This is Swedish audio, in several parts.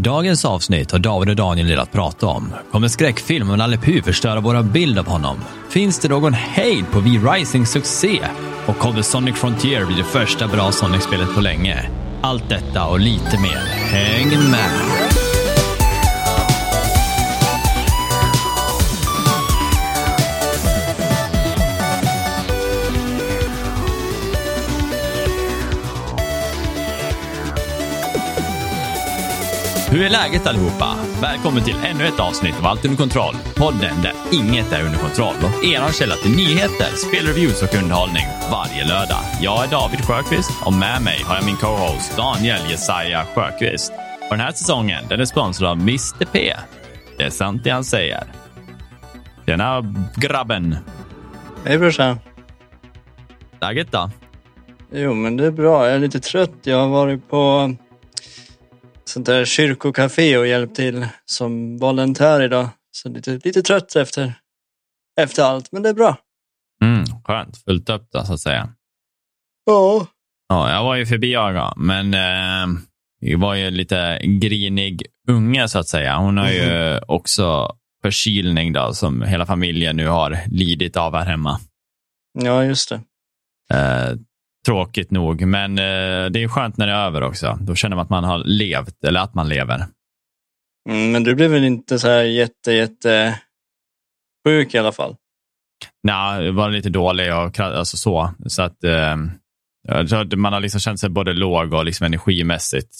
I dagens avsnitt har David och Daniel del att prata om. Kommer skräckfilm om Nalle Puh förstöra våra bild av honom? Finns det någon hejd på V-Risings succé? Och kommer Sonic Frontier bli det första bra Sonic-spelet på länge? Allt detta och lite mer. Häng med! Hur är läget allihopa? Välkommen till ännu ett avsnitt av Allt under kontroll. Podden där inget är under kontroll och er källa till nyheter, spelreviews och underhållning varje lördag. Jag är David Sjöqvist och med mig har jag min co-host Daniel Jesaja Sjöqvist. Och den här säsongen den är sponsrad av Mr P. Det är sant det han säger. Tjena grabben. Hej brorsan. Läget då? Jo men det är bra. Jag är lite trött. Jag har varit på sånt där kyrkokafé och hjälpt till som volontär idag. Så lite, lite trött efter, efter allt, men det är bra. Mm, skönt. Fullt upp då, så att säga. Ja. Ja, jag var ju förbi Aga, men eh, var ju lite grinig unge så att säga. Hon har ju Mm. också förkylning då, som hela familjen nu har lidit av här hemma. Ja, just det. Eh, tråkigt nog, men eh, det är skönt när det är över också. Då känner man att man har levt, eller att man lever. Mm, men du blev väl inte så här jätte, jätte sjuk i alla fall? Nej, jag var lite dålig och alltså så. Så att eh, man har liksom känt sig både låg och liksom energimässigt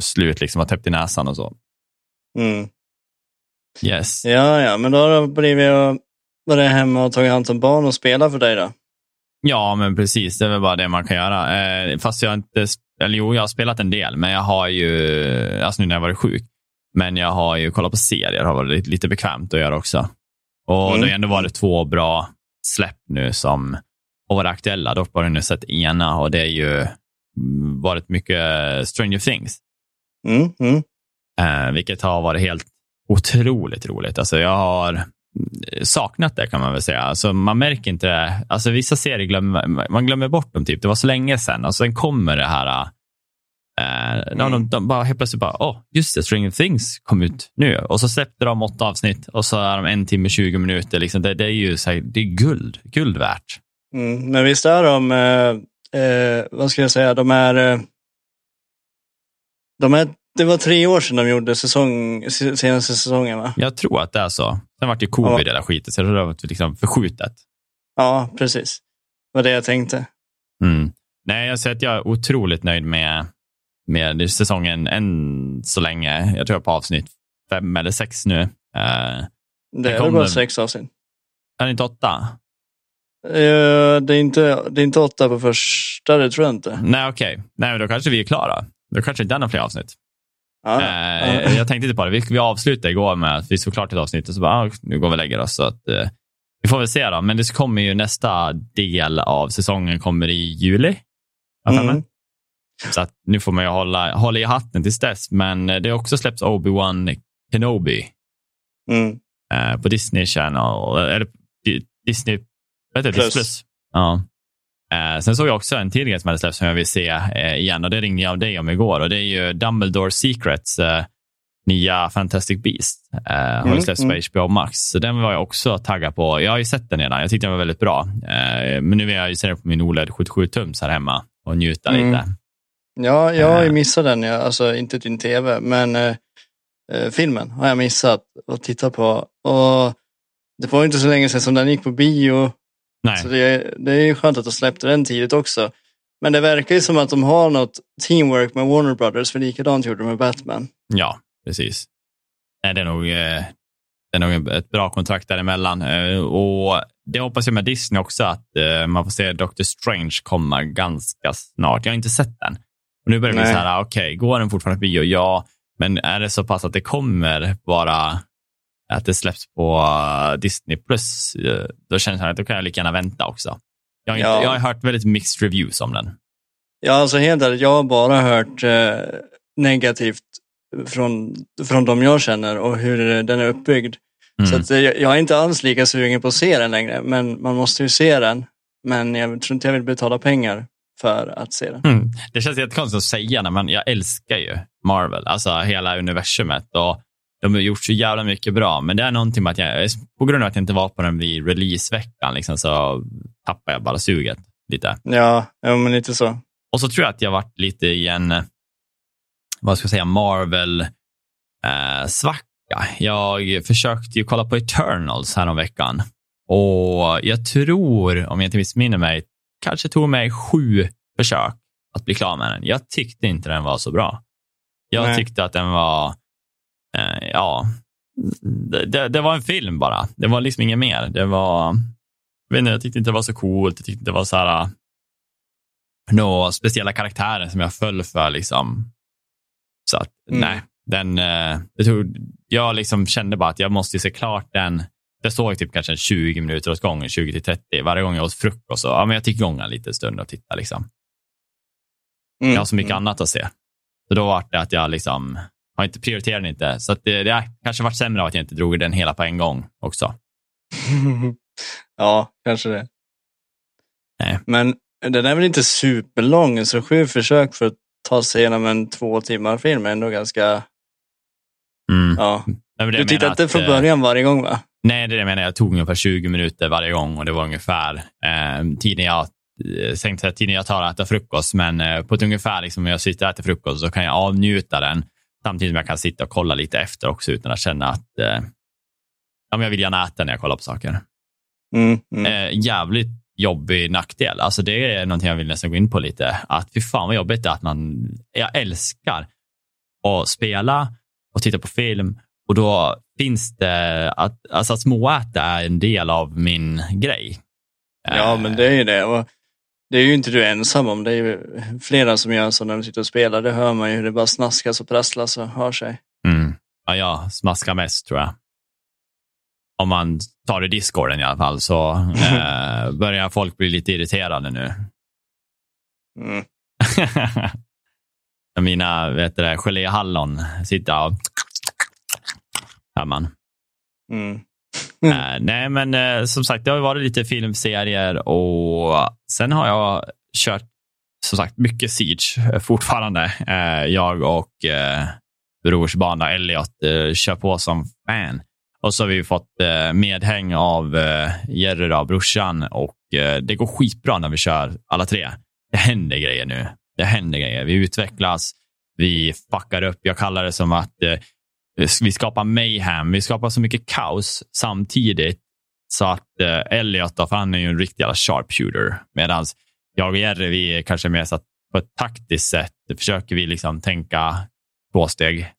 slut, liksom har täppt i näsan och så. Mm. Yes. Ja, ja, men då har det blivit att vara hemma och tagit hand om barn och spela för dig då? Ja, men precis. Det är väl bara det man kan göra. Eh, fast jag inte, eller jo, jag har spelat en del, men jag har ju, alltså nu när jag varit sjuk, men jag har ju kollat på serier, har varit lite, bekvämt att göra också. Och Mm. det har ändå varit två bra släpp nu som har varit aktuella. Dock bara nu sett ena och det är ju mm, varit mycket Stranger Things, Mm, mm. eh, vilket har varit helt otroligt roligt. Alltså jag har saknat det kan man väl säga. Alltså man märker inte det. Alltså vissa serier glömmer man glömmer bort dem. Typ. Det var så länge sedan och sen kommer det här. Eh, Mm. de, de bara helt plötsligt bara, åh, just det, Stranger Things kom ut nu. Och så släppte de åtta avsnitt och så är de en timme 20 minuter. Liksom. Det, det är ju så här, det är guld, guld värt. Mm. Men visst är de, eh, eh, vad ska jag säga, de är, eh, de är, det var tre år sedan de gjorde säsong, se- senaste säsongen va? Jag tror att det är så. Sen vart det covid Ja. hela skiten, så det varit liksom förskjutet. Ja, precis. Det var det jag tänkte. Mm. Nej, jag säger att jag är otroligt nöjd med, med säsongen än så länge. Jag tror jag är på avsnitt fem eller sex nu. Uh, Det är bara sex avsnitt. är det inte åtta? Eh, det, är inte, det är inte åtta på första, det tror jag inte. Nej, okej. Nej, men då kanske vi är klara. Då kanske inte är några fler avsnitt. Ja, Eh, ja. Jag tänkte inte på det. Vi, vi avslutade igår med att vi såg klart ett avsnitt och så bara, ah, nu går vi och lägger oss. Så att, eh, vi får väl se då. Men det kommer ju nästa del av säsongen kommer i juli. Mm. Så att nu får man ju hålla, hålla i hatten tills dess. Men eh, det har också släppts Obi-Wan Kenobi Mm. eh, på Disney Channel. Eller Di- Disney vad heter det? Plus. Plus. Ja. Eh, sen såg jag också en till grej som hade släppts som jag vill se eh, igen och det ringde jag av dig om igår och det är ju Dumbledore Secrets eh, nya Fantastic Beast. Eh, har Mm, släppts mm. på HBO Max. Så den var jag också taggad på. Jag har ju sett den redan. Jag tyckte den var väldigt bra. Eh, men nu vill jag ju se den på min OLED 77-tums här hemma och njuta Mm. lite. Ja, jag har ju Eh. missat den. Ja. Alltså inte din tv, men filmen har jag missat att titta på. Och det var inte så länge sedan som den gick på bio. Nej. Så det, är- det är ju skönt att de släppte den tidigt också. Men det verkar ju som att de har något teamwork med Warner Brothers, för likadant gjorde de med Batman. Ja, precis. Nej, det är nog, eh, det är nog ett bra kontrakt däremellan. Eh, Och det hoppas jag med Disney också, att eh, man får se Doctor Strange komma ganska snart. Jag har inte sett den. Och nu börjar det bli så här, okej, går den fortfarande på bio? Ja, men är det så pass att det kommer bara att det släpps på eh, Disney plus, eh, då känns det att då kan jag lika gärna vänta också. Jag har, inte, Ja. jag har hört väldigt mixed reviews om den. Ja, alltså helt ärligt, jag har bara hört eh, negativt från, från de jag känner och hur den är uppbyggd. Mm. Så att, eh, jag jag är inte alls lika sugen på att se den längre, men man måste ju se den. Men jag tror inte jag vill betala pengar för att se den. Mm. Det känns jättekonstigt att säga, men jag älskar ju Marvel, alltså hela universumet. Och de har gjort så jävla mycket bra, men det är någonting med att jag, på grund av att jag inte var på den vid releaseveckan, liksom, så tappade jag bara suget lite. Ja, ja men lite så. Och så tror jag att jag varit lite i en, vad ska jag säga, Marvel-svacka. jag försökte ju kolla på Eternals häromveckan och jag tror, om jag inte missminner mig, kanske tog mig sju försök att bli klar med den. Jag tyckte inte den var så bra. Jag Nej. tyckte att den var, eh, ja, det, det, var en film bara. Det var liksom inget mer. Det var, jag, inte, jag tyckte inte det var så coolt. Jag tyckte inte det var så här, några speciella karaktärer som jag föll för. Liksom. Så att, Mm. nej, den, eh, jag, tror, jag liksom kände bara att jag måste se klart den. Det såg typ kanske 20 minuter åt gången, 20 till 30. Varje gång jag åt frukost, så, ja, men jag gick igång en liten stund och tittade. Liksom. Mm. Jag har så mycket Mm. annat att se. Så då var det att jag liksom, har inte prioriterat den inte. Så att det, det kanske varit sämre av att jag inte drog den hela på en gång också. ja, kanske det. Nej. Men den är väl inte superlång, så sju försök för att ta sig igenom en två timmar film är ändå ganska... Mm. Ja. Du menar inte att, från eh, början varje gång va? Nej, det är det jag menar. Jag tog ungefär 20 minuter varje gång och det var ungefär eh, tiden jag eh, tänkte säga tiden jag tar att äta frukost, men eh, på ett ungefär liksom, när jag sitter och äter frukost så kan jag avnjuta den samtidigt som jag kan sitta och kolla lite efter också utan att känna att eh, ja, men jag vill gärna äta när jag kollar på saker. Mm, mm. Eh, jävligt jobbig nackdel. Alltså det är någonting jag vill nästan gå in på lite. Att fy fan vad jobbigt det är att man, jag älskar att spela och titta på film och då finns det, att, alltså att småäta är en del av min grej. Ja, men det är ju det. Och det är ju inte du ensam om. Det är ju flera som gör så när de sitter och spelar. Det hör man ju hur det bara snaskas och prasslas och hör sig. Mm. Ja, jag smaskar mest tror jag. Om man tar det i discorden i alla fall så eh, börjar folk bli lite irriterade nu. Mm. Mina vet du, det, geléhallon sitter och hör man. Mm uh, nej, men uh, som sagt, det har varit lite filmserier och sen har jag kört som sagt mycket Siege eh, fortfarande. Uh, jag och eh, brorsbarn Elliot kör på som fan. Och så har vi fått medhäng av Jerry, då, brorsan, och det går skitbra när vi kör alla tre. Det händer grejer nu. Det händer grejer. Vi utvecklas, vi fuckar upp. Jag kallar det som att eh, vi skapar mayhem. Vi skapar så mycket kaos samtidigt så att eh, Elliot, då, för han är ju en riktig jävla sharpshooter, medan jag och Jerry, vi är kanske mer så att på ett taktiskt sätt försöker vi liksom tänka två steg.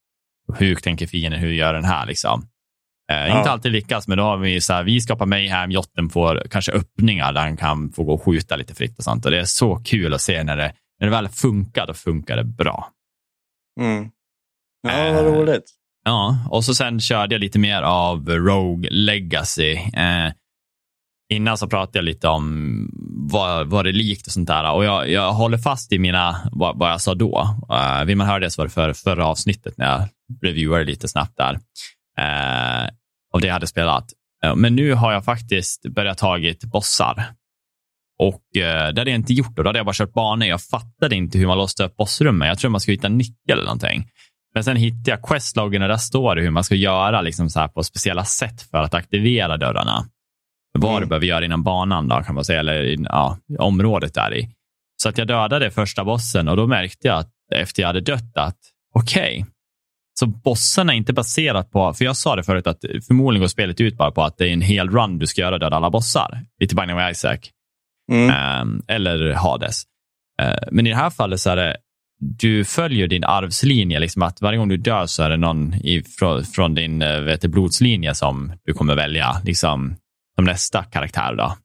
Hur tänker fienden? Hur gör den här? Liksom. Eh, Ja. Inte alltid lyckas, men då har vi så här, vi skapar mayhem, Jotten får kanske öppningar där han kan få gå och skjuta lite fritt och sånt. Och det är så kul att se när det, när det väl funkar, då funkar det bra. Mm. Ja, vad Eh, roligt. Ja, och så sen körde jag lite mer av Rogue Legacy. Eh, innan så pratade jag lite om vad, vad det är likt och sånt där. Och jag, jag håller fast i mina, vad, vad jag sa då. Eh, vill man höra det så var det för förra avsnittet när jag reviewade lite snabbt där. Eh, och det jag hade spelat. Eh, men nu har jag faktiskt börjat tagit bossar. Och eh, det hade jag inte gjort då. Då hade jag bara kört banor. Jag fattade inte hur man låste upp bossrummen. Jag tror man ska hitta en nyckel eller någonting. Men sen hittade jag questloggen och där står det hur man ska göra liksom så här på speciella sätt för att aktivera dörrarna. Vad Mm. du behöver göra innan banan då, kan man säga, eller i- ja, området där i. Så att jag dödade första bossen och då märkte jag att efter jag hade dött att okej, så bossen är inte baserat på, för jag sa det förut att förmodligen går spelet ut bara på att det är en hel run du ska göra döda alla bossar. Lite Binding of Isaac. Mm. Ehm, eller Hades. Eh, men i det här fallet så är det, du följer din arvslinje. Liksom att varje gång du dör så är det någon i, från, från din eh, vet blodslinje som du kommer välja liksom, som nästa karaktär. Då.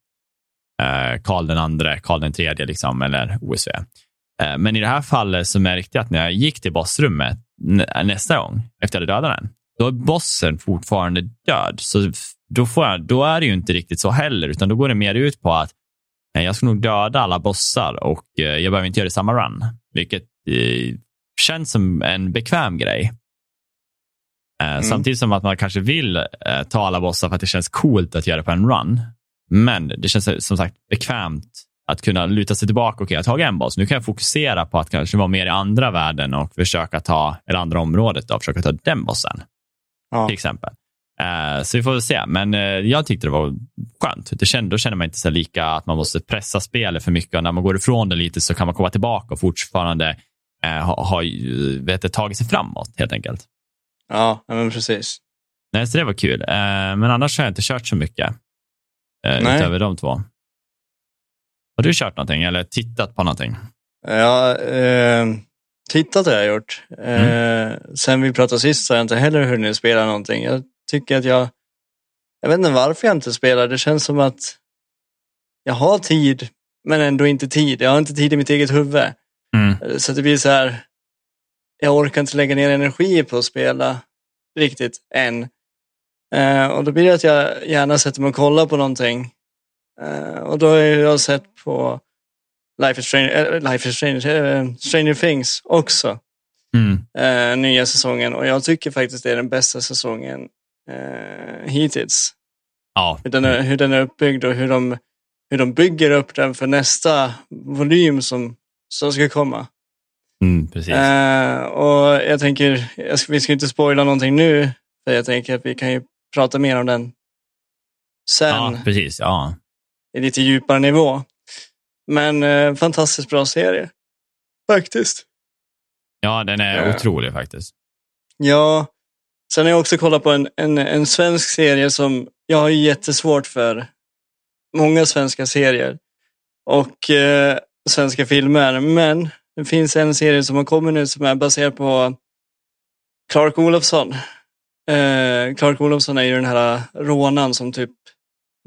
Eh, Karl den andre, Karl den tredje liksom, eller OSV. Eh, men i det här fallet så märkte jag att när jag gick till bossrummet nä- nästa gång efter att jag hade dödat den, då är bossen fortfarande död. Så då, får jag, då är det ju inte riktigt så heller, utan då går det mer ut på att jag ska nog döda alla bossar och eh, jag behöver inte göra det samma run. Vilket eh, känns som en bekväm grej. Eh, Samtidigt som att man kanske vill eh, ta alla bossar för att det känns coolt att göra på en run. Men det känns som sagt bekvämt att kunna luta sig tillbaka. Okej, okay, jag har tagit en boss. Nu kan jag fokusera på att kanske vara mer i andra världen och försöka ta, eller andra området och försöka ta den bossen. Ja. Till exempel. Uh, så vi får väl se. Men uh, jag tyckte det var skönt. Det kände, då känner man inte så lika att man måste pressa spelet för mycket. Och när man går ifrån det lite så kan man komma tillbaka och fortfarande uh, ha, ha vet, tagit sig framåt helt enkelt. Ja, men precis. Nej, så det var kul. men annars har jag inte kört så mycket utöver de två. Har du kört någonting eller tittat på någonting? Ja, eh, tittat har jag gjort. Eh, mm. Sen vi pratade sist så har jag inte heller hunnit spela någonting. Jag tycker att jag, jag vet inte varför jag inte spelar. Det känns som att jag har tid, men ändå inte tid. Jag har inte tid i mitt eget huvud. Mm. Så det blir så här, jag orkar inte lägga ner energi på att spela riktigt än. Eh, och då blir det att jag gärna sätter mig och kollar på någonting Uh, och då har jag sett på Life is Strange, äh, Life is Strange, äh, Stranger Things också. Mm. Uh, nya säsongen och jag tycker faktiskt det är den bästa säsongen uh, hittills. Ja. Hur, den är, hur den är uppbyggd och hur de, hur de bygger upp den för nästa volym som, som ska komma. Mm, precis. Uh, och jag tänker, jag ska, vi ska inte spoila någonting nu, för jag tänker att vi kan ju prata mer om den sen. Ja, precis. Ja i lite djupare nivå. Men eh, fantastiskt bra serie. Faktiskt. Ja, den är ja. otrolig faktiskt. Ja. Sen har jag också kollat på en, en, en svensk serie som jag har jättesvårt för. Många svenska serier och eh, svenska filmer. Men det finns en serie som har kommit nu som är baserad på Clark Olofsson. Eh, Clark Olofsson är ju den här rånaren som typ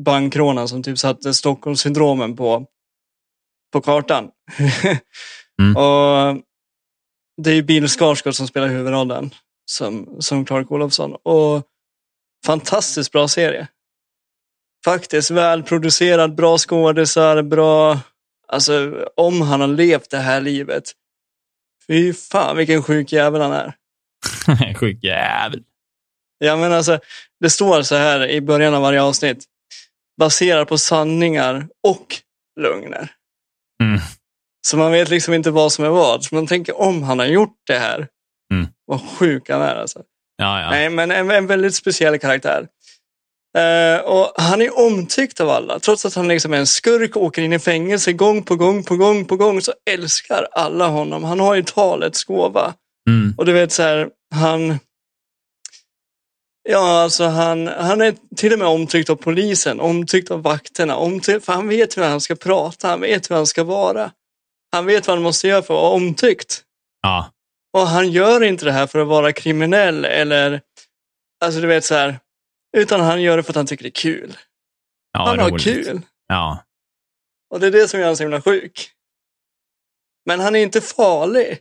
bankrånaren som typ satte Stockholmssyndromen på, på kartan. mm. och Det är Bill Skarsgård som spelar huvudrollen som, som Clark Olofsson. Och fantastiskt bra serie. Faktiskt välproducerad, bra skådisar, bra... Alltså om han har levt det här livet. Fy fan vilken sjuk jävel han är. sjuk jävel. Ja men alltså, det står så här i början av varje avsnitt baserad på sanningar och lögner. Mm. Så man vet liksom inte vad som är vad. Så man tänker om han har gjort det här. Mm. Vad sjuk han är alltså. Ja, ja. Nej, men en, en väldigt speciell karaktär. Uh, och Han är omtyckt av alla. Trots att han liksom är en skurk och åker in i fängelse gång på gång på gång på gång så älskar alla honom. Han har ju talets gåva. Mm. Och du vet så här, han, Ja, alltså han, han är till och med omtyckt av polisen, omtyckt av vakterna, omtyckt, för han vet hur han ska prata, han vet hur han ska vara. Han vet vad han måste göra för att vara omtyckt. Ja. Och han gör inte det här för att vara kriminell eller, alltså du vet så här, utan han gör det för att han tycker det är kul. Ja, han har kul. Ja. Och det är det som gör honom så himla sjuk. Men han är inte farlig.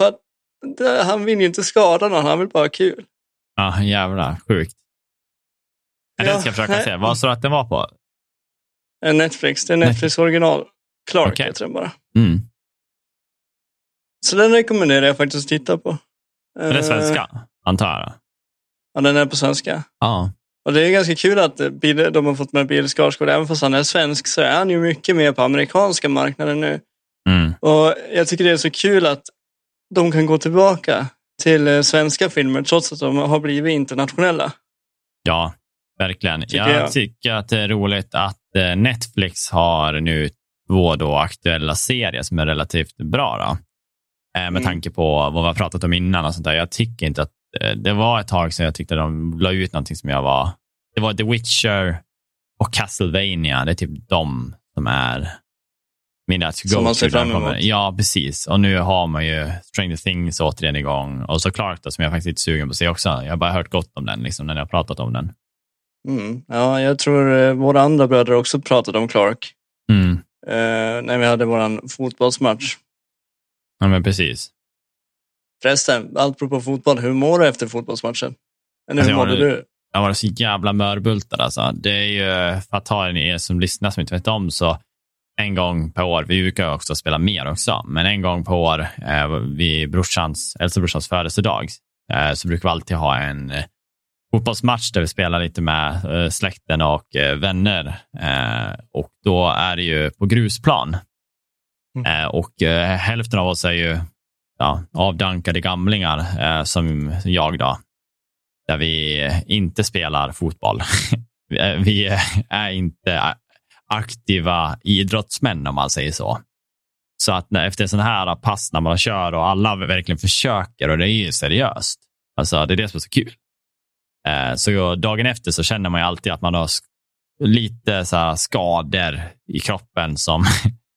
För att, han vill ju inte skada någon, han vill bara ha kul. Ja, jävlar. Sjukt. Ja, den ska jag försöka se. Vad sa du att den var på? Netflix. Det är Netflix Nej. original. Clark okay. heter den bara. Mm. Så den rekommenderar jag faktiskt att titta på. Är det svenska, antar jag? Ja, den är på svenska. Ja. Och det är ganska kul att de har fått med Bill Skarsgård. Även fast han är svensk så är han ju mycket mer på amerikanska marknaden nu. Mm. Och Jag tycker det är så kul att de kan gå tillbaka till eh, svenska filmer trots att de har blivit internationella. Ja, verkligen. Tycker jag, jag, tycker att det är roligt att eh, Netflix har nu två då aktuella serier som är relativt bra. Då. Eh, med mm. tanke på vad vi har pratat om innan. Och sånt där. Jag tycker inte att det var ett tag sedan jag tyckte de la ut någonting som jag var... Det var The Witcher och Castlevania. Det är typ de som är mina to Som man ser fram emot. Ja, precis. Och nu har man ju Stranger Things återigen igång. Och så Clark då, som jag faktiskt är sugen på att se också. Jag har bara hört gott om den, liksom, när jag har pratat om den. Mm. Ja, jag tror eh, våra andra bröder också pratade om Clark. Mm. Eh, när vi hade vår fotbollsmatch. Ja, men precis. Förresten, allt på fotboll. Hur mår du efter fotbollsmatchen? Eller hur alltså, mådde du? Jag var så jävla mörbultad alltså. Det är ju, för att ta er som lyssnar som inte vet om, så en gång per år. Vi brukar också spela mer också, men en gång per år eh, vid brorsans, äldsta brorsans födelsedag eh, så brukar vi alltid ha en, fotbollsmatch där vi spelar lite med eh, släkten och eh, vänner. Eh, och då är det ju på grusplan. Mm. Eh, och eh, hälften av oss är ju ja, avdankade gamlingar eh, som jag då. Där vi inte spelar fotboll. Eh, vi är- inte aktiva idrottsmän om man säger så. Så att när, efter sådana här pass när man kör och alla verkligen försöker och det är ju seriöst. Alltså det är det som är så kul. Eh, Så dagen efter så känner man ju alltid att man har lite så här skador i kroppen som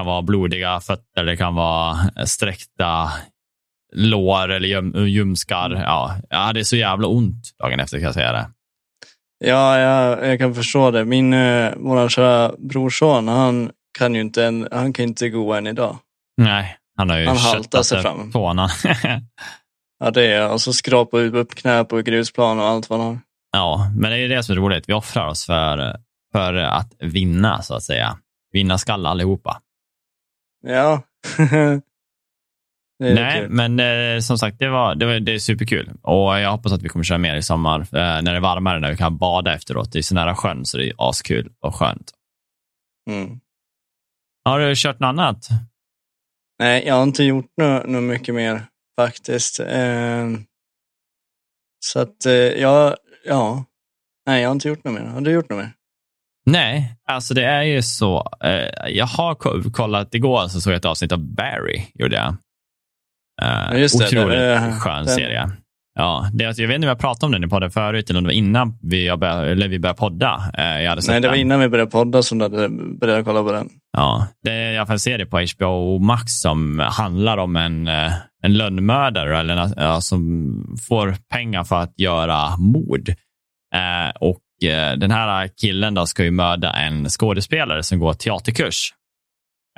kan vara blodiga fötter, det kan vara sträckta lår eller ljum, ljumskar. Ja, ja, det är så jävla ont dagen efter kan jag säga det. Ja, jag, jag kan förstå det. Min, eh, våran kära brorson, han kan ju inte, en, han kan inte gå än idag. Nej, han har ju Han haltar sig fram. honom. Ja, det är Och så skrapa upp, knä på grusplan och allt vad han har. ja, men det är det som är roligt. Vi offrar oss för, för att vinna, så att säga. Vinna skall allihopa. Ja. Nej, men eh, som sagt, det, var, det, var, det är superkul. Och jag hoppas att vi kommer köra mer i sommar, eh, när det är varmare, när vi kan bada efteråt. Det är så nära sjön, så det är askul och skönt. Mm. Har du kört något annat? Nej, jag har inte gjort något nå mycket mer faktiskt. Eh, så att, eh, ja, ja. Nej, jag har inte gjort något mer. Har du gjort något mer? Nej, alltså det är ju så. Eh, jag har ko- kollat, igår så såg jag ett avsnitt av Barry, gjorde jag. Eh, just det, otroligt det är- skön den- serie. Ja, det, att- jag vet inte om jag pratade om den i podden förut eller om det var innan vi, började, eller vi började podda. Eh, jag hade sett Nej, det var den. innan vi började podda som du hade börjat kolla på den. Ja, det är i alla fall en serie på HBO Max som handlar om en, eh, en lönnmördare eller ja, som får pengar för att göra mord. Eh, och eh, den här killen då ska ju mörda en skådespelare som går teaterkurs.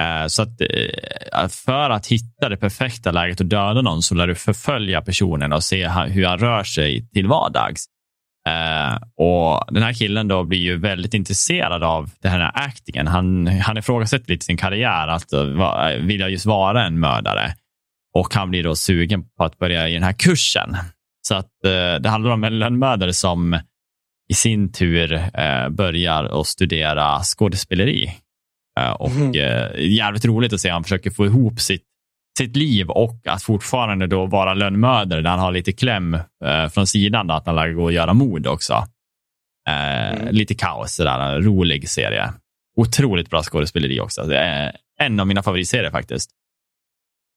Eh, så att, eh, för att hitta det perfekta läget att döda någon så lär du förfölja personen och se hur han rör sig till vardags. Eh, och Den här killen då blir ju väldigt intresserad av den här actingen. Han, han ifrågasätter lite sin karriär, att eh, va, vill jag just vara en mördare? Och han blir då sugen på att börja i den här kursen. Så att eh, det handlar om en lönnmördare som i sin tur eh, börjar att studera skådespeleri. Eh, och Mhm. eh, jävligt roligt att se han försöker få ihop sitt, sitt liv och att fortfarande då vara lönnmördare där han har lite kläm eh, från sidan, då, att han lär gå och göra mord också. Eh, Mm. Lite kaos, sådär, en rolig serie. Otroligt bra skådespeleri också. Det är en av mina favoritserier faktiskt.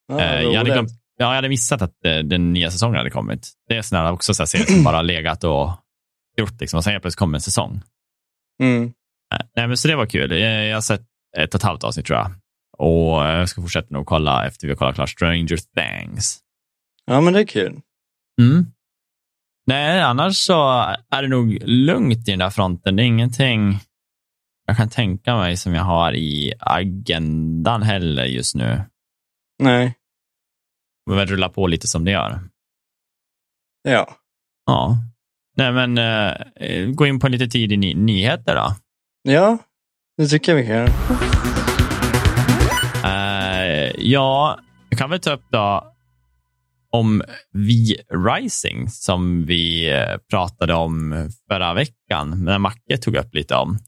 Ja, Eh, jag, hade glömt, ja, jag hade missat att den nya säsongen hade kommit. Det är sådana också så serier som bara legat och gjort, liksom, och sen helt plötsligt kommer en säsong. Mm. Eh, Nej, men så det var kul. Jag har sett ett och ett halvt avsnitt tror jag. Och eh, jag ska fortsätta nog kolla efter vi har kollat klart Stranger Things. Ja, men det är kul. Mm. Nej, annars så är det nog lugnt i den där fronten. Det är ingenting jag kan tänka mig som jag har i agendan heller just nu. Nej, Men väl rulla på lite som det gör. ja. Ja. Nej, men eh, gå in på lite tidig ny- nyheter då. Ja, det tycker jag vi kan. Eh, ja, jag kan väl ta upp då om V-Rising som vi eh, pratade om förra veckan, när Macke tog upp lite om. Eh,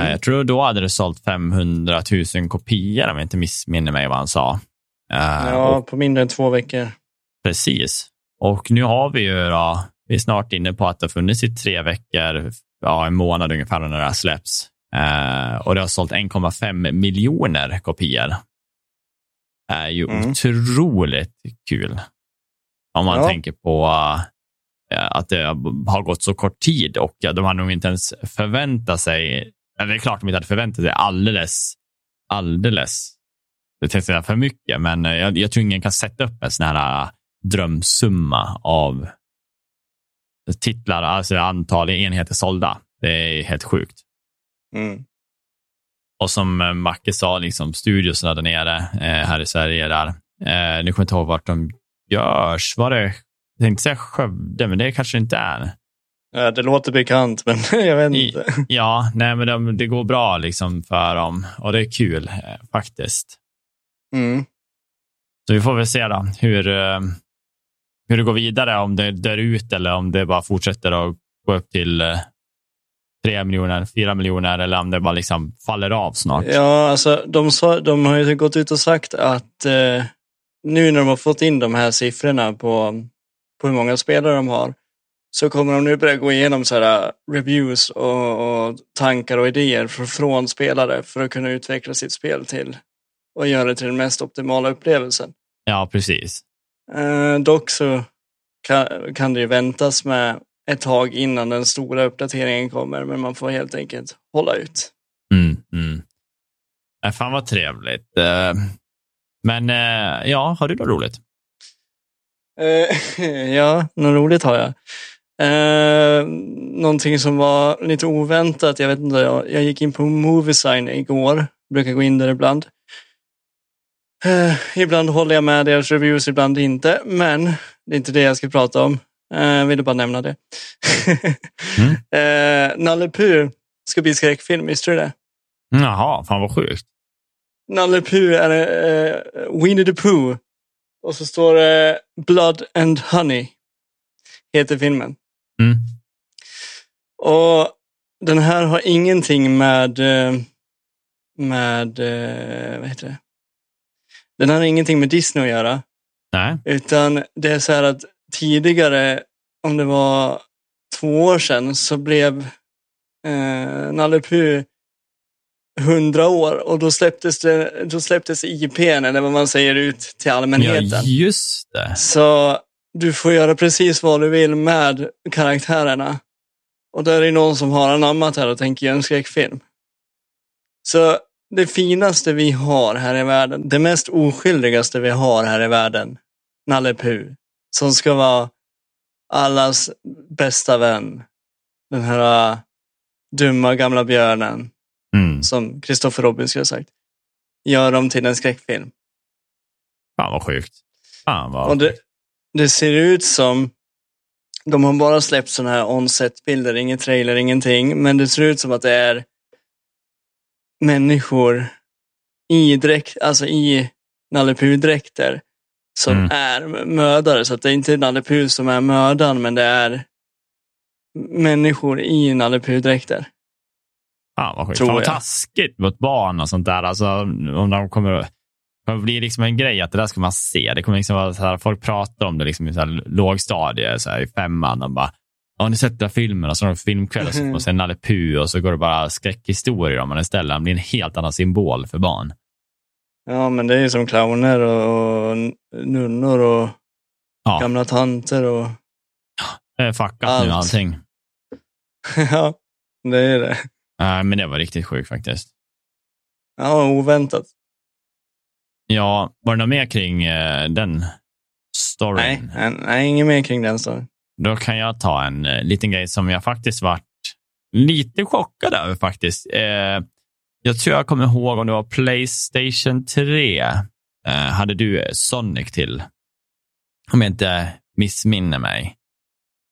Mm. Jag tror då hade det sålt 500 000 kopior om jag inte missminner mig vad han sa. Eh, Ja, och, på mindre än två veckor. precis. Och nu har vi ju då, vi är snart inne på att det har funnits i tre veckor, ja, en månad ungefär när det här släpps. Eh, och det har sålt 1,5 miljoner kopior. Det är ju Mm. otroligt kul. Om man Ja. tänker på eh, att det har gått så kort tid och de har nog inte ens förväntat sig, eller det är klart de inte hade förväntat sig alldeles, alldeles, det tänkte jag för mycket, men jag, jag tror ingen kan sätta upp en sån här eh, drömsumma av titlar, alltså antal enheter sålda. Det är helt sjukt. Mm. Och som eh, Macke sa, liksom, studiosarna där nere eh, här i Sverige, där. Eh, nu kommer jag inte ihåg vart de görs. Var det, jag tänkte säga Skövde, men det kanske inte är. Ja, det låter bekant, men jag vet I- inte. Ja, nej, men de, det går bra liksom för dem och det är kul eh, faktiskt. Mm. Så vi får väl se då hur, eh, hur det går vidare, om det dör ut eller om det bara fortsätter att gå upp till eh, 3 miljoner, 4 miljoner eller om det bara liksom faller av snart. Ja, alltså de, de har ju gått ut och sagt att eh, nu när de har fått in de här siffrorna på, på hur många spelare de har så kommer de nu börja gå igenom så här, reviews och, och tankar och idéer för, från spelare för att kunna utveckla sitt spel till och göra det till den mest optimala upplevelsen. Ja, precis. Eh, dock så kan, kan det ju väntas med ett tag innan den stora uppdateringen kommer, men man får helt enkelt hålla ut. Mm, mm. Äh, fan vad trevligt. Eh, men eh, ja, har du något roligt? Eh, ja, något roligt har jag. Eh, någonting som var lite oväntat, jag vet inte, jag, jag gick in på Moviesign igår, brukar gå in där ibland. Eh, ibland håller jag med deras reviews, ibland inte, men det är inte det jag ska prata om. Eh, jag ville bara nämna det. Mm. eh, Nalle Puh ska bli skräckfilm, visste du det? Jaha, fan vad sjukt. Nalle Puh är eh, Winnie the Pooh. Och så står det Blood and Honey. Heter filmen. Mm. Och den här har ingenting med, eh, med, eh, vad heter det? Den har ingenting med Disney att göra. Nej. Utan det är så här att tidigare, om det var två år sedan, så blev eh, Nalle Puh 100 år och då släpptes, det, då släpptes IPn, eller vad man säger, ut till allmänheten. Ja, just det. Så du får göra precis vad du vill med karaktärerna. Och där är någon som har anammat här och tänker göra en skräckfilm. Så det finaste vi har här i världen, det mest oskyldigaste vi har här i världen, Nalle Puh, som ska vara allas bästa vän. Den här uh, dumma gamla björnen, Mm. som Christopher Robin skulle ha sagt. Gör dem till en skräckfilm. Fan vad sjukt. Fan vad Och det, det ser ut som, de har bara släppt sådana här on-set-bilder, ingen trailer, ingenting, men det ser ut som att det är människor i dräkt, alltså i Nalle Puh-dräkter som Mm. är mördare. Så att det är inte Nalle Puh som är mördaren, men det är människor i Nalle Puh-dräkter. Fan vad sjukt. Fan vad taskigt mot barn och sånt där. Alltså, om de kommer det kommer bli liksom en grej att det där ska man se. Det kommer liksom vara så här, folk pratar om det liksom i så här lågstadie, så här, i femman. De bara, har ni sett den filmen? Och så har de filmkväll och så man se Nalle Puh och så går det bara skräckhistorier om man istället. Han blir en helt annan symbol för barn. Ja, men det är ju som clowner och, och nunnor och Ja. gamla tanter och Det är fuckat nu Allt. allting. ja, det är det. Nej, men det var riktigt sjukt faktiskt. Ja, oväntat. Ja, var det något mer kring eh, den storyn? nej, nej, inget mer kring den storyn. Då kan jag ta en eh, liten grej som jag faktiskt varit lite chockad över faktiskt. Eh, jag tror jag kommer ihåg om det var Playstation 3. Eh, hade du eh, Sonic till? Om jag inte missminner mig.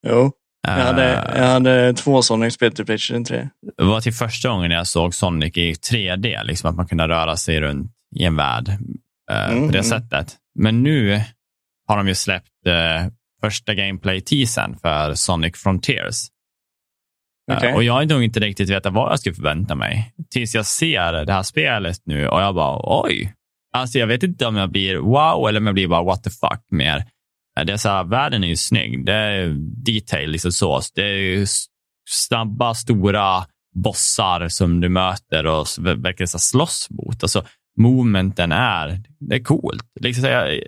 Jo, jag Eh, hade, jag hade två Sonic-spel till Playstation 3. Det var till första gången jag såg Sonic i 3D, liksom att man kunde röra sig runt i en värld eh, Mm, på det mm. sättet. Men nu har de ju släppt eh, första gameplay-teasern för Sonic Frontiers. Eh, Okej. Och jag har nog inte riktigt vetat vad jag ska förvänta mig. Tills jag ser det här spelet nu och jag bara oj. Alltså jag vet inte om jag blir wow eller om jag blir bara what the fuck mer. Eh, Det är så här, världen är ju snygg. Det är detail liksom så. Det är snabba, stora bossar som du möter och så här slåss mot. Alltså movementen är, det är coolt. Liksom, jag,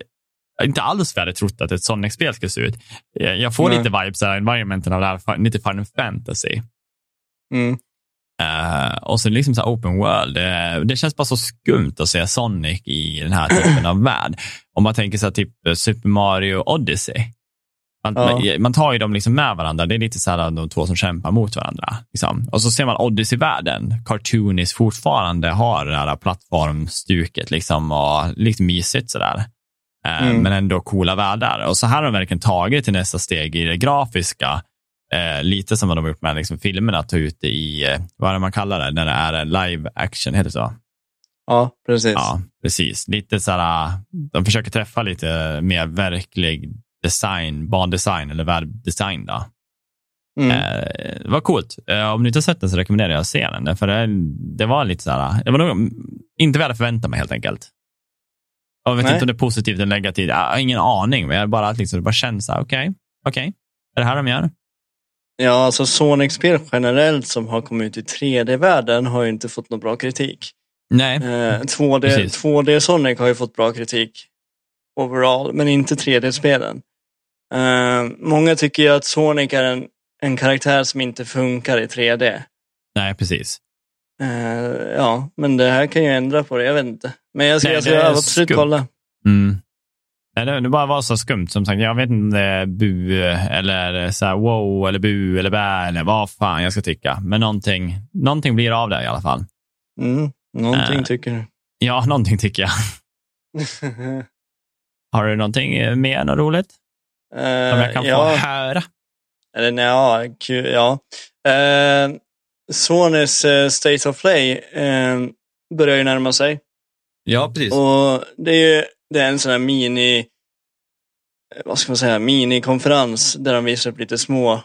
inte alls vad jag hade trott att ett Sonic-spel skulle se ut. Jag, jag får Nej. lite vibes av environmenten av det här, lite Final Fantasy. Mm. Eh, och så liksom så här open world. Det, det känns bara så skumt att se Sonic i den här typen av värld. Om man tänker så här, typ eh, Super Mario Odyssey. Man, Ja. man, man tar ju dem liksom med varandra. Det är lite så här de två som kämpar mot varandra. Liksom. Och så ser man Odyssey-världen. Cartoonis fortfarande har det här plattformstuket liksom, och lite mysigt sådär. Eh, Mm. Men ändå coola världar. Och så här har de verkligen tagit till nästa steg i det grafiska. Eh, lite som vad de har gjort med liksom, filmerna, ta ut det i, eh, vad är det man kallar det, när det är live action, heter det så? Ja, precis. Ja, precis. Lite så här, de försöker träffa lite mer verklig design, bandesign eller världdesign. Då. Mm. Eh, det var coolt. Eh, om ni inte har sett den så rekommenderar jag att se den. För det, det var lite så här, det var nog inte vad jag hade förväntat mig helt enkelt. Jag vet Nej. inte om det är positivt eller negativt. Jag har ingen aning, men jag bara, liksom, det bara känns okej, okej, är det här de gör? Ja, alltså Sonic-spel generellt som har kommit ut i 3D-världen har ju inte fått någon bra kritik. Nej, Eh, 2D, Precis. 2D Sonic har ju fått bra kritik overall, men inte 3D-spelen. Eh, många tycker ju att Sonic är en, en karaktär som inte funkar i 3D. nej, precis. Eh, ja, men det här kan ju ändra på det, jag vet inte. Men jag ska, Nej, jag ska absolut kolla. Mm. Nej, det, bara var så skumt. Som sagt, jag vet inte om det är bu eller så här, wow eller bu eller bä eller vad fan jag ska tycka. Men någonting, någonting blir av det i alla fall. Mm, någonting Eh. tycker du. Ja, någonting tycker jag. Har du någonting eh, mer något roligt som jag kan Eh, ja. få höra? Eller nej, ja, kul, ja. Eh, Sonys eh, State of Play eh, börjar ju närma sig. Ja, precis. Och det är ju det är en sån här mini, eh, vad ska man säga, minikonferens där de visar upp lite små,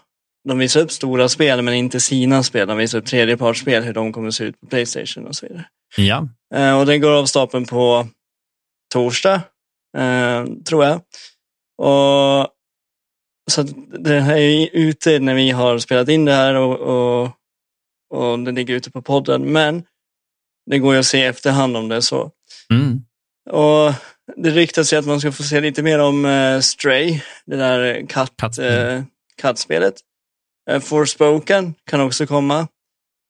de visar upp stora spel men inte sina spel. De visar upp tredjepartsspel, hur de kommer se ut på Playstation och så vidare. Ja, Eh, och den går av stapeln på torsdag, tror jag. Och så att det här är ute när vi har spelat in det här och, och, och det ligger ute på podden. Men det går ju att se i efterhand om det är så. mm. Och det ryktas ju att man ska få se lite mer om eh, Stray, det där katt, Kattspel. eh, kattspelet. Uh, Forspoken kan också komma.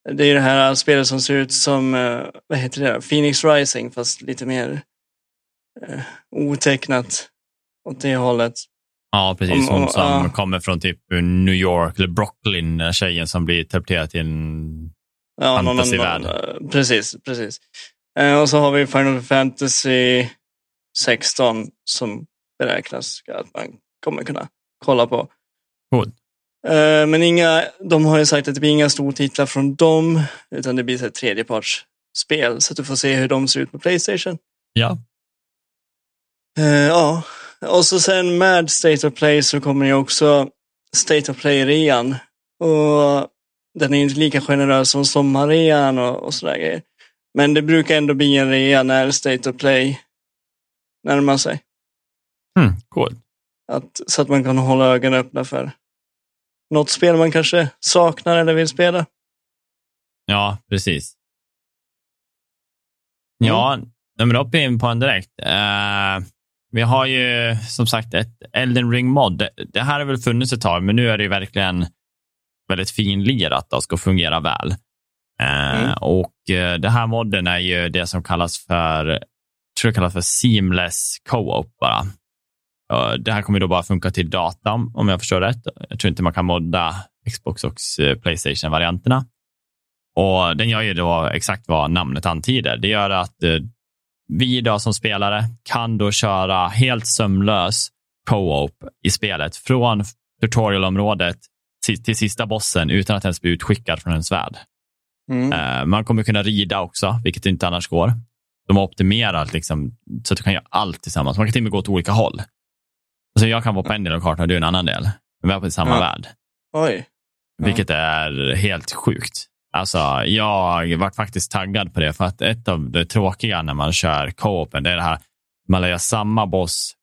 Det är det här spelet som ser ut som, eh, vad heter det? Phoenix Rising fast lite mer eh, otecknat åt det hållet. Ja precis. Hon om- som ja. kommer från typ New York eller Brooklyn, tjejen som blir teleporterad till en... Ja, Fantasyvärld. eh, precis, precis. Eh, och så har vi Final Fantasy 16 som beräknas att man kommer kunna kolla på. Coolt. Eh, men inga, de har ju sagt att det blir inga stortitlar från dem, utan det blir här tredjepartsspel. Så att du får se hur de ser ut på Playstation. Ja, ja, och så sen med State of Play så kommer ju också State of Play-rean. Och den är inte lika generös som sommarrean och, och sådär grejer. Men det brukar ändå bli en rea när State of Play närmar sig. mm, coolt. Att, så att man kan hålla ögonen öppna för något spel man kanske saknar eller vill spela. Ja, precis. Ja, mm. men då in på en direkt. Uh, vi har ju som sagt ett Elden Ring mod. Det, här har väl funnits ett tag, men nu är det ju verkligen väldigt finlirat och ska fungera väl. Uh, Mm. Och uh, det här modden är ju det som kallas för, jag tror det kallas för seamless co-op bara. Uh, det här kommer då bara funka till data om jag förstår rätt. Jag tror inte man kan modda Xbox och eh, Playstation-varianterna. Och Den gör ju då exakt vad namnet antyder. Det gör att eh, vi då som spelare kan då köra helt sömlös co-op i spelet från tutorialområdet till sista bossen utan att ens bli utskickad från ens värld. Mm. Eh, man kommer kunna rida också, vilket inte annars går. De har optimerat liksom, så att du kan göra allt tillsammans. Man kan till och med gå åt olika håll. Alltså jag kan vara på en del av kartan och du en annan del. Vi är på samma Ja. värld. Oj. Ja. Vilket är helt sjukt. Alltså, jag varit faktiskt taggad på det, för att ett av det tråkiga när man kör co-open, det är det här, man lär samma boss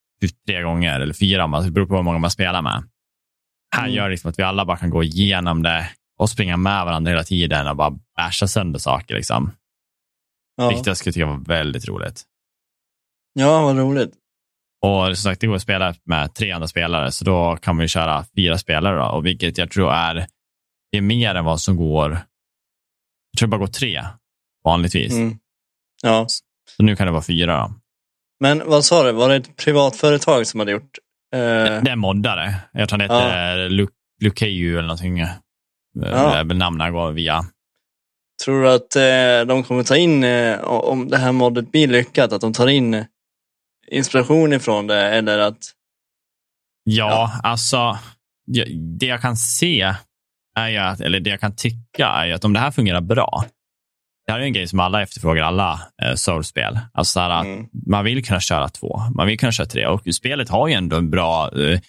tre gånger eller fyra, det beror på hur många man spelar med. Här Mm. gör det liksom att vi alla bara kan gå igenom det och springa med varandra hela tiden och bara basha sönder saker. Liksom. Ja. Vilket jag skulle tycka var väldigt roligt. ja, vad roligt. Och som sagt, det går att spela med tre andra spelare, så då kan man ju köra fyra spelare. Då, och vilket jag tror är, är mer än vad som går, tror det bara går tre vanligtvis. Mm. Ja. Så nu kan det vara fyra. Då. Men vad sa du, var det ett privat företag som hade gjort? Eh, Det är moddare. Jag tror han Ja. heter Lu- Lukeju eller någonting. Eh, väl namnen går via. Tror du att eh, de kommer ta in, eh, om det här moddet blir lyckat, att de tar in inspiration ifrån det eller att... Ja, alltså det- det jag kan se är ju att, eller det jag kan tycka är ju att om det här fungerar bra, det här är en grej som alla efterfrågar, alla eh, Souls-spel. Alltså så här, Mm. Man vill kunna köra två, man vill kunna köra tre och spelet har ju ändå en bra eh,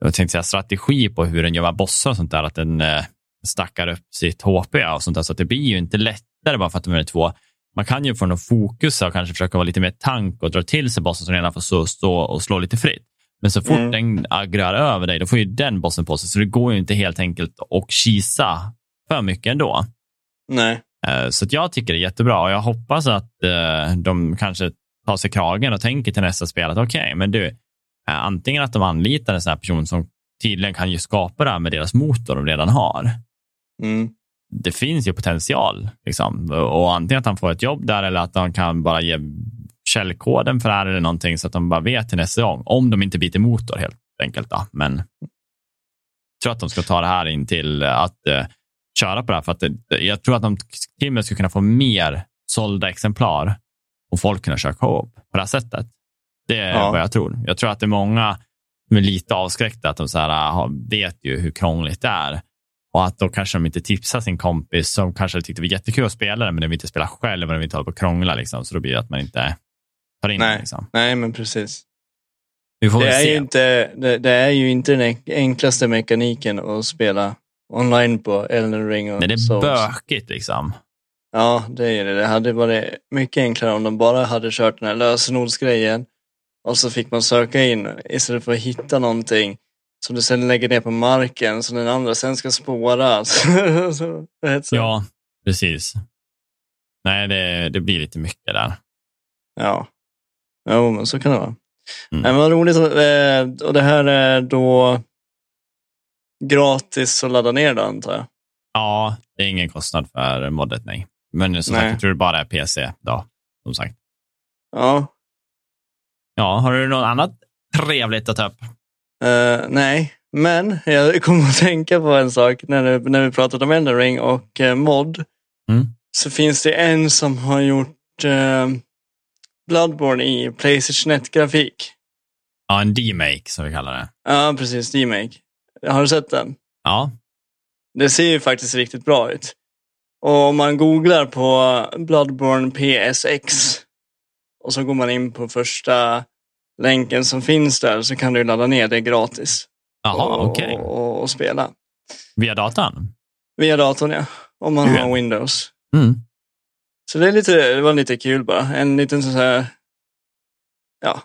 jag tänkte säga, strategi på hur den gör med bossar och sånt där. Att den eh, stackar upp sitt HP och sånt där. Så att det blir ju inte lättare bara för att de är två. Man kan ju få någon fokus och kanske försöka vara lite mer tank och dra till sig bossen som redan får stå och slå lite fritt. Men så fort Mm. den aggrar över dig, då får ju den bossen på sig. Så det går ju inte helt enkelt att kisa för mycket ändå. Nej. Eh, Så jag tycker det är jättebra och jag hoppas att eh, de kanske tar sig kragen och tänker till nästa spel att okej, men du, eh, antingen att de anlitar en sån här person som tydligen kan ju skapa det här med deras motor de redan har. Mm. Det finns ju potential, liksom. och antingen att han får ett jobb där eller att de kan bara ge källkoden för det här eller någonting så att de bara vet till nästa gång, om de inte byter motor helt enkelt. Då. Men jag tror att de ska ta det här in till att eh, köra på det här. För att det, jag tror att de till och med ska kunna få mer sålda exemplar och folk kunna köra co-op på det här sättet. Det är Ja. vad jag tror. Jag tror att det är många som är lite avskräckta, att de så här, har- vet ju hur krångligt det är. Och att då kanske de inte tipsar sin kompis som kanske tyckte det var jättekul att spela det, men de vill inte spela själv och de vill inte hålla på och krångla. Liksom. Så då blir det att man inte tar in. Nej. Liksom. Nej, men precis. Vi får Det väl är, se. ju inte, det, det är ju inte den enklaste mekaniken att spela online på Elden Ring och Nej, det är Souls. bökigt liksom. Ja, det är det. Det hade varit mycket enklare om de bara hade kört den här lösenordsgrejen och så fick man söka in istället för att hitta någonting som du sen lägger ner på marken som den andra sen ska spåra. Ja, precis. Nej, det, det blir lite mycket där. Ja. Jo, men så kan det vara. Mm. Men vad roligt. eh, Och det här är då gratis att ladda ner då antar jag. Ja, det är ingen kostnad för moddet, nej. Men som Nej. sagt, jag tror det bara är PC då, som sagt. Ja. Ja, har du något annat trevligt att ta upp? Eh, nej, men jag kom att tänka på en sak när, när vi pratade om Elden Ring och uh, mod. Mm. Så finns det en som har gjort uh, Bloodborne i Playstation 1-grafik. Ja, en D-make som vi kallar det. Ja, precis. D-Make. Har du sett den? Ja, Det ser ju faktiskt riktigt bra ut. Och om man googlar på Bloodborne PSX och så går man in på första länken som finns där så kan du ladda ner det gratis. jaha, och, okej. och, och spela. Via datan? Via datorn ja. Om man Ja. har Windows. Mm. Så det, är lite, det var lite kul bara. En liten sån här... Ja,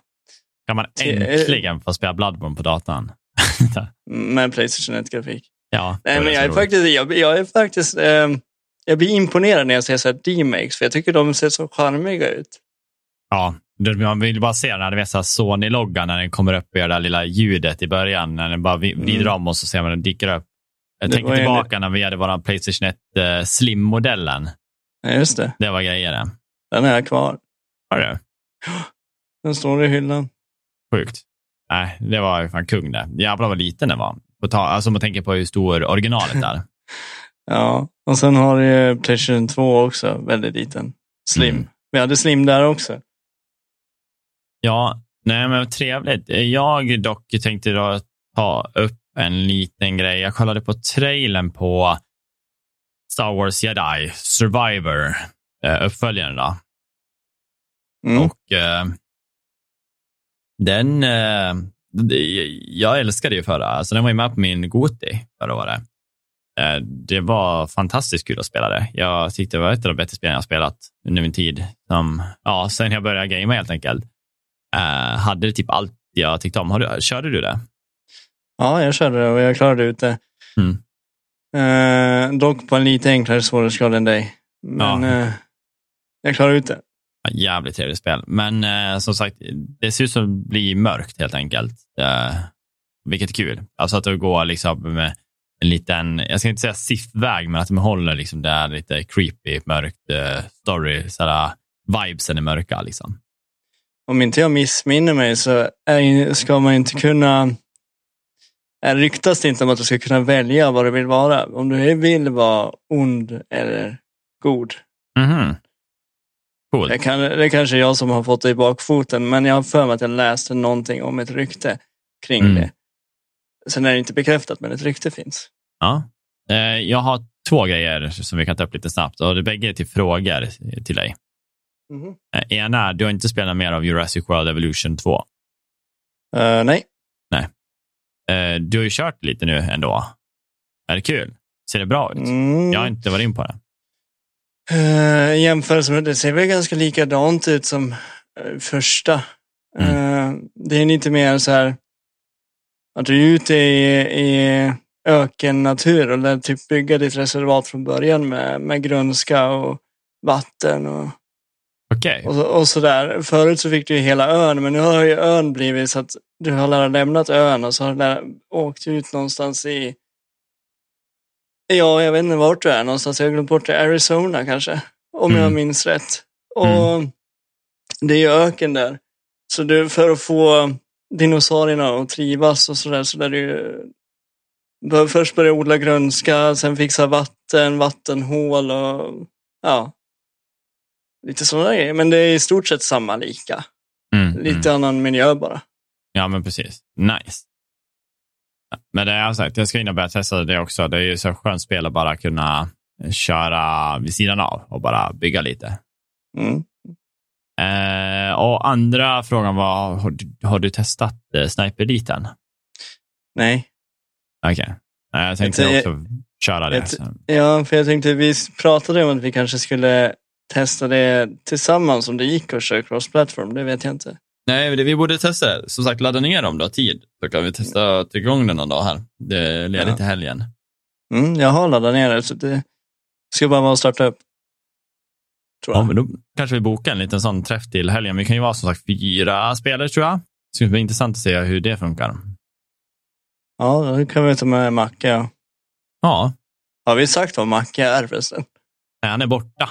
Kan man äntligen få spela Bloodborne på datan? med Playstation 1-grafik. ja, det Nej, men det jag är roligt. faktiskt... Jag, jag är faktiskt ehm, jag blir imponerad när jag ser så här D-makes, för jag tycker de ser så charmiga ut. Ja, det- man vill bara se vet, så här Sony-loggan när den kommer upp gör det där lilla ljudet i början. När den bara vi- vrider Mm. om och så ser man den dyker upp. Jag Det tänker tillbaka när vi hade vår Playstation 1 eh, Slim-modellen. Ja, just det. Det var grejer det. Den är kvar. Har du? Den står i hyllan. Sjukt. Nej, det var fan kung det. Jävlar vad liten den var. Alltså om man tänker på hur stor originalet är. Ja, och sen har du ju Playstation 2 också, väldigt liten. Slim. Mm. Vi hade Slim där också. Ja, nej men trevligt. Jag dock tänkte då ta upp en liten grej. Jag kollade på trailern på Star Wars Jedi Survivor, eh, uppföljaren då. Mm. Och eh, den, eh, jag älskade ju förra, alltså den var ju med på min Goti förra året. Eh, det var fantastiskt kul att spela det. Jag tyckte det var ett av de bättre spelen jag spelat under min tid. Som, ja, sen jag började gamea helt enkelt. Eh, hade det typ allt jag tyckte om. Har du, körde du det? Ja, jag körde det och jag klarade ut det. Mm. Eh, dock på en lite enklare svårighetsgrad än dig. Men Ja. eh, jag klarade ut det. Ja, Jävligt trevligt spel. Men eh, som sagt, det ser ut som att bli mörkt helt enkelt. Eh, vilket är kul. Alltså att det går liksom med en liten, jag ska inte säga siffväg, men att de håller liksom där lite creepy, mörkt eh, story. Sådär, vibesen är mörka liksom. Om inte jag missminner mig så är, ska man inte kunna... Är ryktas det inte om att du ska kunna välja vad du vill vara. Om du vill vara ond eller god. Mhm. Coolt. Det, kan, det är kanske jag som har fått det i bakfoten, men jag har för mig att jag läste någonting om ett rykte kring Mm. det. Sen är det inte bekräftat, men ett rykte finns. Ja. Eh, jag har två grejer som vi kan ta upp lite snabbt. Och det bägge är till frågor till dig. Eh, Ena är, du har inte spelat mer av Jurassic World Evolution 2. Eh, nej. Eh, Du har ju kört lite nu ändå. Är det kul? Ser det bra ut? Mm. Jag har inte varit in på det. I jämförelse med det ser väl ganska likadant ut som eh, första. Mm. Eh, det är lite mer så här att du är ute i, i ökennatur och lär typ bygga ditt reservat från början med, med grönska och vatten och, Okej. och, så- och sådär. Förut så fick du ju hela ön men nu har ju ön blivit så att du har lämnat ön och så har du åkt ut någonstans i Ja, jag vet inte vart du är någonstans. Jag har glömt bort det. Arizona kanske. Om jag Mm. minns rätt. Och det är ju öken där. Så du, för att få dinosaurierna att trivas och sådär så där du ju först börja odla grönska, sen fixa vatten, vattenhål och ja. Lite sådana grejer. Men det är i stort sett samma lika. Mm, Lite mm. annan miljö bara. Ja, men precis. Nice. Men det jag sagt, jag ska in börja testa det också. Det är ju så skönt spel att bara kunna köra vid sidan av och bara bygga lite. Mm. Eh, och andra frågan var, har du, har du testat eh, Sniper Eliten? Nej. Okej. Nej, jag tänkte Jag- också köra det. jag-. Ja, för jag tänkte vi pratade om att vi kanske skulle testa det tillsammans om det gick att köra cross-platform. Det vet jag inte. Nej, det, vi borde testa det. Som sagt, ladda ner om du har tid. Så kan vi testa att trycka igång den någon dag här. Det är ledigt Ja. till helgen. Mm, jag har laddat ner det så det ska bara vara att starta upp. Tror Ja, jag. men då kanske vi bokar en liten sån träff till helgen. Vi kan ju vara som sagt fyra spelare tror jag. Det skulle bli intressant att se hur det funkar. Ja, då kan vi ta med Macke. Ja. Ja, Har vi sagt vad Macke är förresten? nej, han är borta.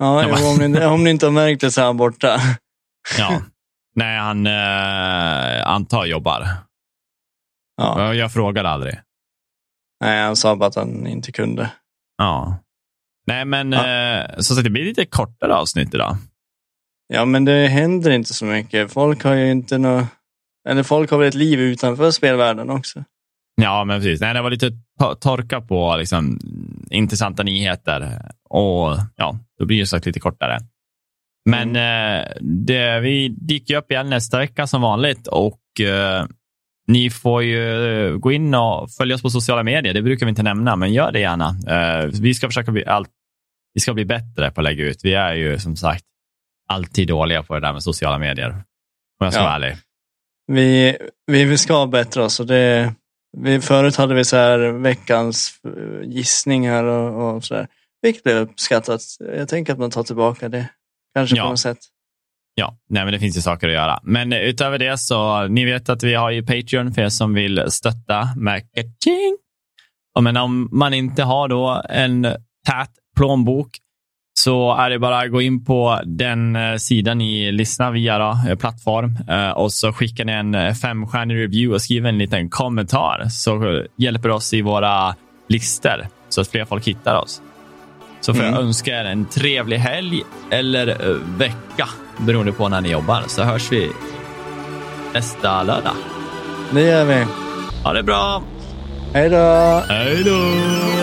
Ja, Ja, men- om, ni, inte- om ni inte har märkt det så är han borta. Ja. nej, han eh, antar jobbar. Ja. Jag, frågade aldrig. Nej, han sa bara att han inte kunde. Ja. Nej, men eh, som sagt, det blir lite kortare avsnitt idag. Ja, men det händer inte så mycket. Folk har ju inte nå Eller folk har väl ett liv utanför spelvärlden också. Ja, men precis. Nej, det var lite to- torka på liksom, intressanta nyheter. Och ja, då blir det sagt lite kortare. Men eh, det, vi dyker upp igen nästa vecka som vanligt. Och eh, ni får ju gå in och följa oss på sociala medier. Det brukar vi inte nämna, men gör det gärna. Eh, vi ska försöka bli allt. Vi ska bli bättre på att lägga ut. Vi är ju som sagt alltid dåliga på det där med sociala medier. Om jag ska Ja. vara ärlig. Vi, vi, ska bättra oss. Och det, vi, förut hade vi så här veckans eh, gissningar och, och så där. Vilket blev uppskattat. Jag tänker att man tar tillbaka det. Kanske Ja. på något sätt. Ja, nej, men det finns ju saker att göra. Men eh, utöver det så, ni vet att vi har ju Patreon för er som vill stötta. Och men om man inte har då en tät plånbok så är det bara att gå in på den eh, sidan ni lyssnar via då, eh, plattform eh, och så skickar ni en femstjärnig review och skriver en liten kommentar så hjälper oss i våra listor så att fler folk hittar oss. Så får jag Mm. önska er en trevlig helg eller vecka beroende på när ni jobbar. Så hörs vi nästa lördag. Det gör vi. Ha det bra! Hej då! Hej då!